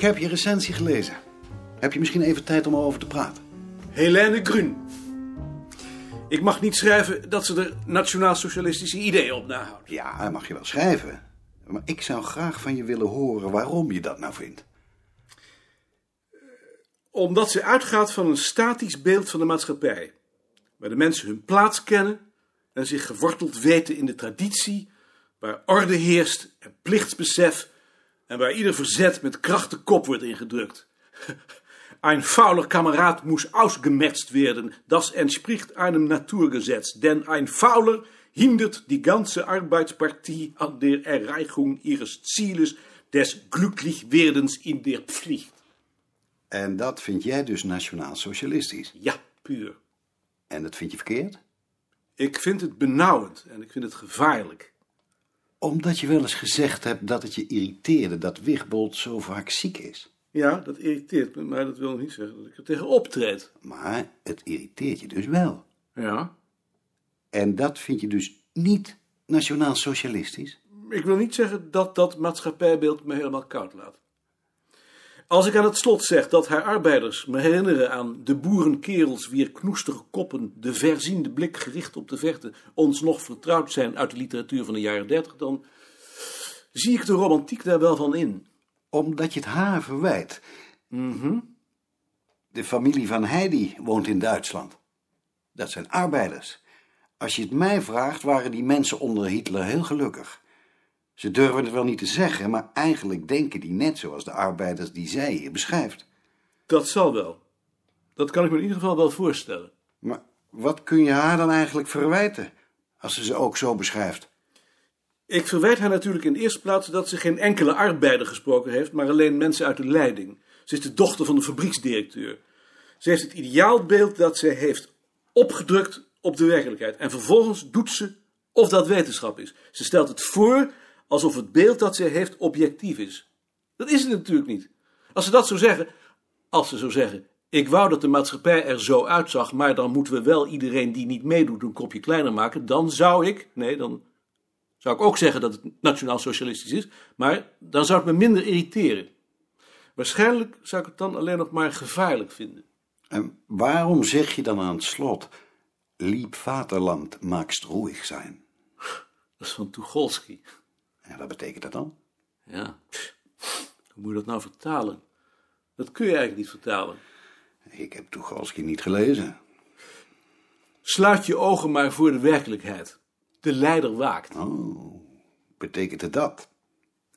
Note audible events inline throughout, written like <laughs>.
Ik heb je recensie gelezen. Heb je misschien even tijd om erover te praten? Helene Grun. Ik mag niet schrijven dat ze er nationaal-socialistische ideeën op nahoudt. Ja, dat mag je wel schrijven. Maar ik zou graag van je willen horen waarom je dat nou vindt. Omdat ze uitgaat van een statisch beeld van de maatschappij. Waar de mensen hun plaats kennen en zich geworteld weten in de traditie. Waar orde heerst en plichtsbesef. En waar ieder verzet met kracht de kop wordt ingedrukt. <laughs> Ein fauler Kamerad muss ausgemerzt werden. Das entspricht einem Naturgesetz. Denn ein Fauler hindert die ganze Arbeitspartie an der Erreichung ihres Zieles des Glücklichwerdens in der Pflicht. En dat vind jij dus nationaal-socialistisch. Ja, puur. En dat vind je verkeerd? Ik vind het benauwend en ik vind het gevaarlijk. Omdat je wel eens gezegd hebt dat het je irriteerde dat Wigbold zo vaak ziek is. Ja, dat irriteert me, maar dat wil niet zeggen dat ik er tegen optreed. Maar het irriteert je dus wel. Ja. En dat vind je dus niet nationaal-socialistisch? Ik wil niet zeggen dat dat maatschappijbeeld me helemaal koud laat. Als ik aan het slot zeg dat haar arbeiders me herinneren aan de boerenkerels wier knoestige koppen de verziende blik gericht op de verte ons nog vertrouwd zijn uit de literatuur van de jaren dertig, dan zie ik de romantiek daar wel van in. Omdat je het haar verwijt. Mhm. De familie van Heidi woont in Duitsland. Dat zijn arbeiders. Als je het mij vraagt, waren die mensen onder Hitler heel gelukkig. Ze durven het wel niet te zeggen, maar eigenlijk denken die net zoals de arbeiders die zij hier beschrijft. Dat zal wel. Dat kan ik me in ieder geval wel voorstellen. Maar wat kun je haar dan eigenlijk verwijten, als ze ze ook zo beschrijft? Ik verwijt haar natuurlijk in de eerste plaats dat ze geen enkele arbeider gesproken heeft, maar alleen mensen uit de leiding. Ze is de dochter van de fabrieksdirecteur. Ze heeft het ideaalbeeld dat ze heeft opgedrukt op de werkelijkheid. En vervolgens doet ze of dat wetenschap is. Ze stelt het voor alsof het beeld dat ze heeft objectief is. Dat is het natuurlijk niet. Als ze dat zou zeggen, als ze zou zeggen, ik wou dat de maatschappij er zo uitzag, maar dan moeten we wel iedereen die niet meedoet een kopje kleiner maken, dan zou ik, nee, dan zou ik ook zeggen dat het nationaal-socialistisch is, maar dan zou het me minder irriteren. Waarschijnlijk zou ik het dan alleen nog maar gevaarlijk vinden. En waarom zeg je dan aan het slot, liep Vaterland maakst roeig zijn? Dat is van Tucholsky. En wat betekent dat dan? Ja, hoe moet je dat nou vertalen? Dat kun je eigenlijk niet vertalen. Ik heb Tucholsky niet gelezen. Sluit je ogen maar voor de werkelijkheid. De leider waakt. Oh, betekent het dat?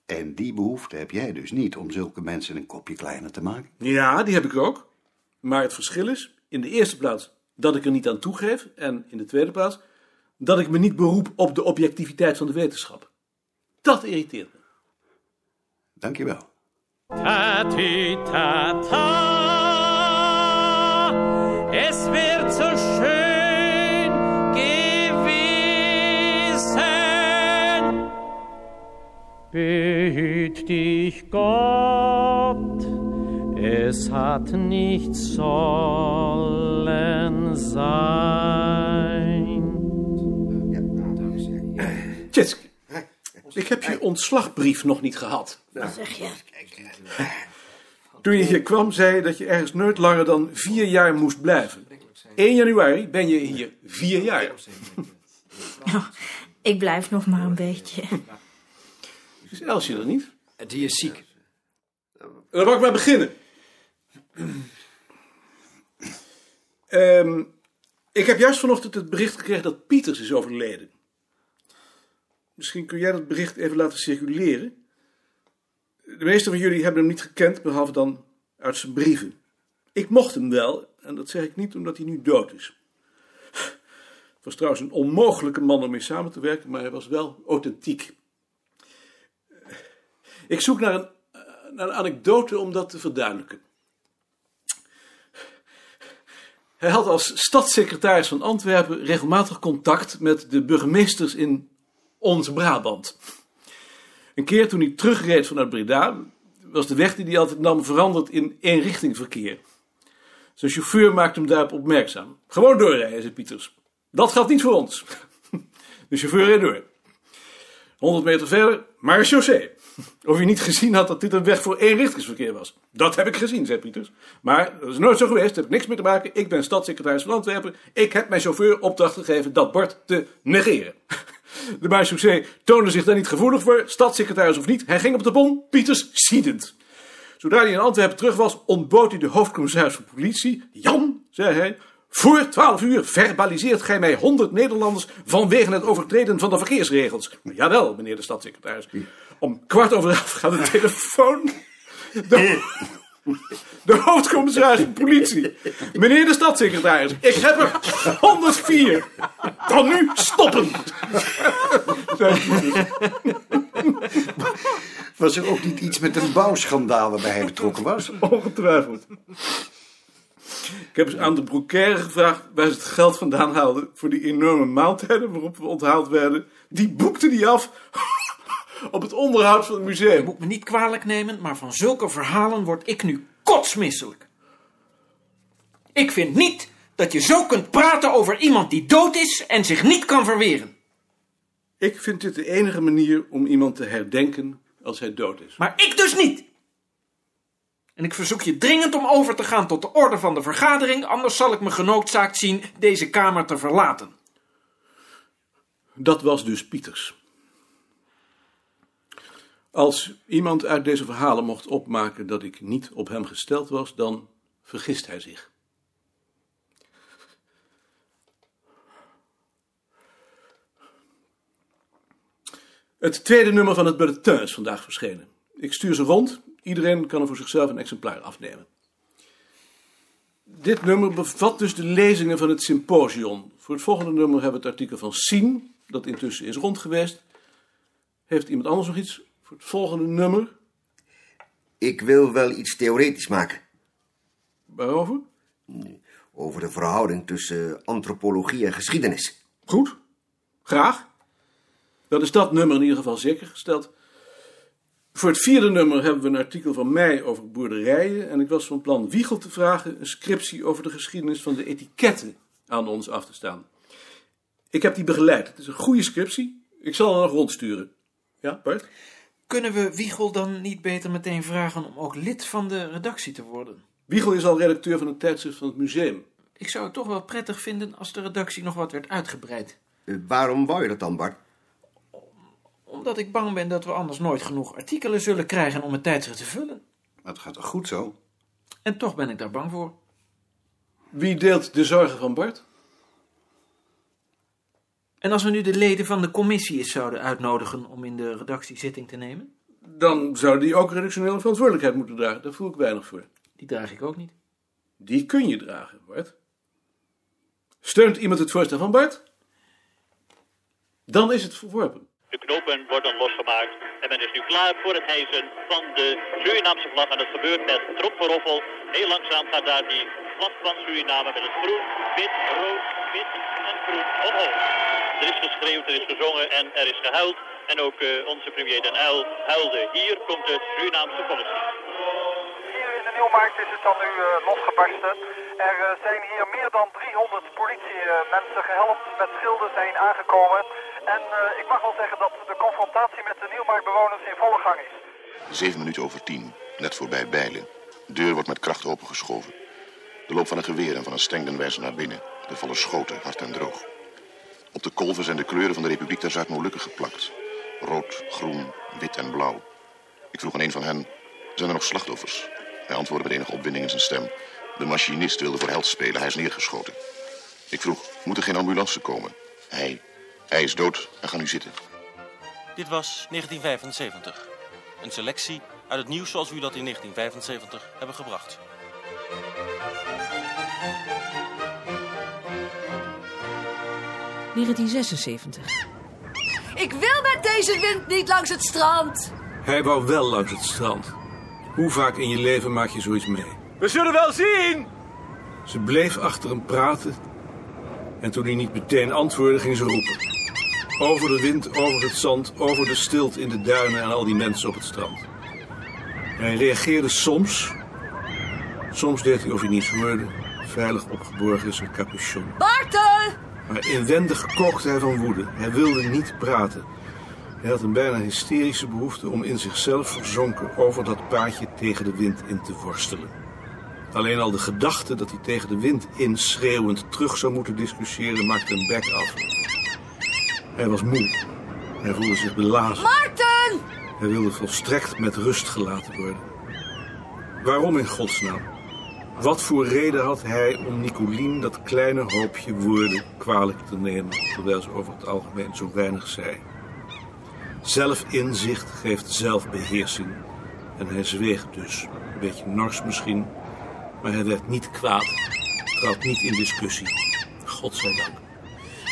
En die behoefte heb jij dus niet om zulke mensen een kopje kleiner te maken? Ja, die heb ik ook. Maar het verschil is, in de eerste plaats, dat ik er niet aan toegeef. En in de tweede plaats, dat ik me niet beroep op de objectiviteit van de wetenschap. Dat irriteert me. Dankjewel. Tatütata, es wird so schön gewesen. Behüt dich Gott, es hat nicht sollen sein. Tjitske, ik heb je ontslagbrief nog niet gehad. Zeg je? Toen je hier kwam, zei je dat je ergens nooit langer dan vier jaar moest blijven. 1 januari ben je hier vier jaar. <laughs> Ik blijf nog maar een beetje. Is Elsje er niet? Die is ziek. Dan mag ik maar beginnen. Ehm, ik heb juist vanochtend het bericht gekregen dat Pieters is overleden. Misschien kun jij dat bericht even laten circuleren. De meeste van jullie hebben hem niet gekend, behalve dan uit zijn brieven. Ik mocht hem wel, en dat zeg ik niet omdat hij nu dood is. Het was trouwens een onmogelijke man om mee samen te werken, maar hij was wel authentiek. Ik zoek naar een, naar een anekdote om dat te verduidelijken. Hij had als stadssecretaris van Antwerpen regelmatig contact met de burgemeesters in ons Brabant. Een keer toen hij terugreed vanuit Breda, was de weg die hij altijd nam veranderd in eenrichtingverkeer. Zijn chauffeur maakte hem daarop opmerkzaam. Gewoon doorrijden, zei Pieters. Dat geldt niet voor ons. <laughs> De chauffeur reed door. 100 meter verder, maar chaussee. Of je niet gezien had dat dit een weg voor eenrichtingsverkeer was. Dat heb ik gezien, zei Pieters. Maar dat is nooit zo geweest, daar heb ik niks mee te maken. Ik ben stadssecretaris van Antwerpen. Ik heb mijn chauffeur opdracht gegeven dat bord te negeren. <laughs> De marechaussee toonde zich daar niet gevoelig voor, stadssecretaris of niet. Hij ging op de bon, Pieters ziedend. Zodra hij in Antwerpen terug was, ontbood hij de hoofdcommissaris van politie. Jan, zei hij, voor twaalf uur verbaliseert gij mij honderd Nederlanders vanwege het overtreden van de verkeersregels. Jawel, meneer de stadssecretaris. Om kwart over elf gaat de telefoon. De, <laughs> de hoofdcommissaris van politie. Meneer de stadssecretaris, ik heb er 104. Dan nu stoppen. <laughs> Was er ook niet iets met een bouwschandaal waarbij hij betrokken was? Ongetwijfeld. Ik heb eens aan de broekaire gevraagd waar ze het geld vandaan haalden voor die enorme maaltijden waarop we onthaald werden. Die boekte die af op het onderhoud van het Je museum. moet me niet kwalijk nemen, maar van zulke verhalen word ik nu kotsmisselijk. Ik vind niet dat je zo kunt praten over iemand die dood is en zich niet kan verweren. Ik vind dit de enige manier om iemand te herdenken als hij dood is. Maar ik dus niet. En ik verzoek je dringend om over te gaan tot de orde van de vergadering, anders zal ik me genoodzaakt zien deze kamer te verlaten. Dat was dus Pieters. Als iemand uit deze verhalen mocht opmaken dat ik niet op hem gesteld was, dan vergist hij zich. Het tweede nummer van het bulletin is vandaag verschenen. Ik stuur ze rond. Iedereen kan er voor zichzelf een exemplaar afnemen. Dit nummer bevat dus de lezingen van het symposion. Voor het volgende nummer hebben we het artikel van Sien, dat intussen is rond geweest. Heeft iemand anders nog iets voor het volgende nummer? Ik wil wel iets theoretisch maken. Waarover? Over de verhouding tussen antropologie en geschiedenis. Goed, graag. Dan is dat nummer in ieder geval zeker gesteld. Voor het vierde nummer hebben we een artikel van mij over boerderijen. En ik was van plan Wiegel te vragen een scriptie over de geschiedenis van de etiketten aan ons af te staan. Ik heb die begeleid. Het is een goede scriptie. Ik zal er nog rondsturen. Ja, Bart? Kunnen we Wiegel dan niet beter meteen vragen om ook lid van de redactie te worden? Wiegel is al redacteur van het tijdschrift van het museum. Ik zou het toch wel prettig vinden als de redactie nog wat werd uitgebreid. Eh, waarom wou je dat dan, Bart? Omdat ik bang ben dat we anders nooit genoeg artikelen zullen krijgen om het tijdschrift te vullen. Maar het gaat toch goed zo? En toch ben ik daar bang voor. Wie deelt de zorgen van Bart? En als we nu de leden van de commissie eens zouden uitnodigen om in de redactie zitting te nemen? Dan zou die ook redactionele verantwoordelijkheid moeten dragen. Daar voel ik weinig voor. Die draag ik ook niet. Die kun je dragen, Bart. Steunt iemand het voorstel van Bart? Dan is het verworpen. De knopen worden losgemaakt en men is nu klaar voor het hijsen van de Surinaamse vlag. En dat gebeurt met tromperoffel. Heel langzaam gaat daar die vlag van Suriname met het groen, wit, rood, wit en groen omhoog. Er is geschreeuwd, er is gezongen en er is gehuild. En ook eh, onze premier Den Uyl huilde. Hier komt de Surinaamse politie. Hier in de Nieuwmarkt is het dan nu eh, losgebarsten. Er eh, zijn hier meer dan 300 politiemensen gehelpt met schilden zijn aangekomen. En eh, ik mag wel zeggen dat de confrontatie met de Nieuwmarktbewoners in volle gang is. Zeven minuten over tien, net voorbij Bijlen. De deur wordt met kracht opengeschoven. De loop van een geweer en van een stengden wijzen naar binnen. Er vallen schoten, hard en droog. Op de kolven zijn de kleuren van de Republiek der Zuid-Molukken geplakt. Rood, groen, wit en blauw. Ik vroeg aan een van hen, zijn er nog slachtoffers? Hij antwoordde met enige opwinding in zijn stem. De machinist wilde voor held spelen, hij is neergeschoten. Ik vroeg, moet er geen ambulance komen? Hij, hij is dood en ga nu zitten. Dit was 1975. Een selectie uit het nieuws zoals we dat in 1975 hebben gebracht. Ik wil met deze wind niet langs het strand. Hij wou wel langs het strand. Hoe vaak in je leven maak je zoiets mee? We zullen wel zien! Ze bleef achter hem praten. En toen hij niet meteen antwoordde, ging ze roepen. Over de wind, over het zand, over de stilte in de duinen en al die mensen op het strand. Hij reageerde soms. Soms deed hij of hij niets hoorde. Veilig opgeborgen in zijn capuchon. Bartel! Maar inwendig kookte hij van woede. Hij wilde niet praten. Hij had een bijna hysterische behoefte om in zichzelf verzonken over dat paadje tegen de wind in te worstelen. Alleen al de gedachte dat hij tegen de wind in schreeuwend terug zou moeten discussiëren maakte een bek af. Hij was moe. Hij voelde zich belazen. Maarten! Hij wilde volstrekt met rust gelaten worden. Waarom in godsnaam? Wat voor reden had hij om Nicolien dat kleine hoopje woorden kwalijk te nemen, terwijl ze over het algemeen zo weinig zei? Zelfinzicht geeft zelfbeheersing. En hij zweeg dus, een beetje nors misschien, maar hij werd niet kwaad, trad niet in discussie. Godzijdank.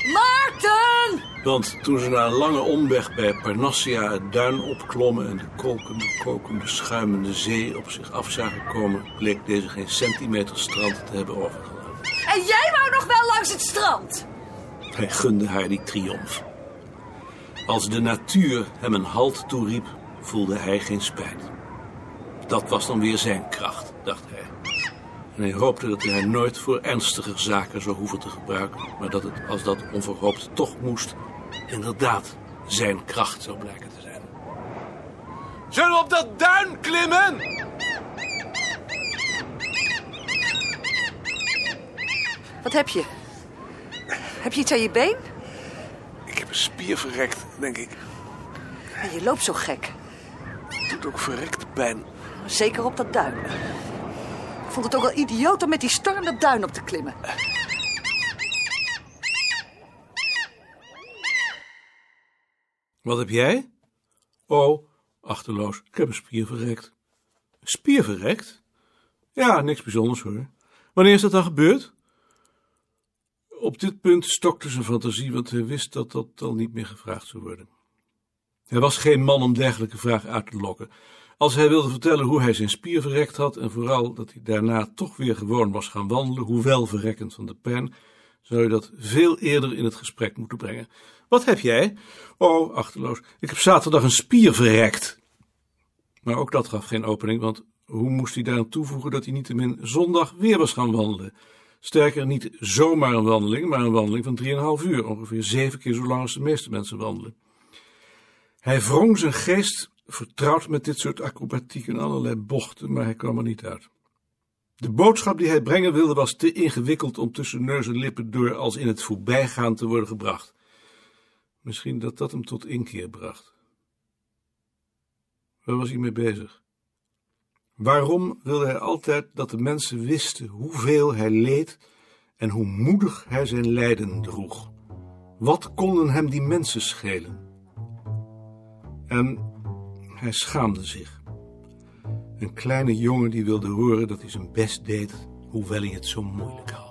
Maarten! Want toen ze na een lange omweg bij Parnassia het duin opklommen en de kolkende, kokende, schuimende zee op zich af zagen komen, bleek deze geen centimeter strand te hebben overgelaten. En jij wou nog wel langs het strand? Hij gunde haar die triomf. Als de natuur hem een halt toeriep, voelde hij geen spijt. Dat was dan weer zijn kracht, dacht hij. En hij hoopte dat hij haar nooit voor ernstiger zaken zou hoeven te gebruiken, maar dat het, als dat onverhoopt toch moest, inderdaad zijn kracht zou blijken te zijn. Zullen we op dat duin klimmen? Wat heb je? Heb je iets aan je been? Ik heb een spier verrekt, denk ik. En je loopt zo gek. Doet ook verrekte pijn. Zeker op dat duin. Ik vond het ook wel idioot om met die storm dat duin op te klimmen. Wat heb jij? Oh, achterloos, ik heb een spier verrekt. Een spier verrekt? Ja, niks bijzonders hoor. Wanneer is dat dan gebeurd? Op dit punt stokte zijn fantasie, want hij wist dat dat al niet meer gevraagd zou worden. Hij was geen man om dergelijke vragen uit te lokken. Als hij wilde vertellen hoe hij zijn spier verrekt had en vooral dat hij daarna toch weer gewoon was gaan wandelen, hoewel verrekkend van de pijn, zou je dat veel eerder in het gesprek moeten brengen. Wat heb jij? Oh, achterloos, ik heb zaterdag een spier verrekt. Maar ook dat gaf geen opening, want hoe moest hij daaraan toevoegen dat hij niettemin zondag weer was gaan wandelen? Sterker, niet zomaar een wandeling, maar een wandeling van 3,5 uur, ongeveer zeven keer zo lang als de meeste mensen wandelen. Hij wrong zijn geest vertrouwd met dit soort acrobatiek en allerlei bochten, maar hij kwam er niet uit. De boodschap die hij brengen wilde was te ingewikkeld om tussen neus en lippen door als in het voorbijgaan te worden gebracht. Misschien dat dat hem tot inkeer bracht. Waar was hij mee bezig? Waarom wilde hij altijd dat de mensen wisten hoeveel hij leed en hoe moedig hij zijn lijden droeg? Wat konden hem die mensen schelen? En hij schaamde zich. Een kleine jongen die wilde horen dat hij zijn best deed, hoewel hij het zo moeilijk had.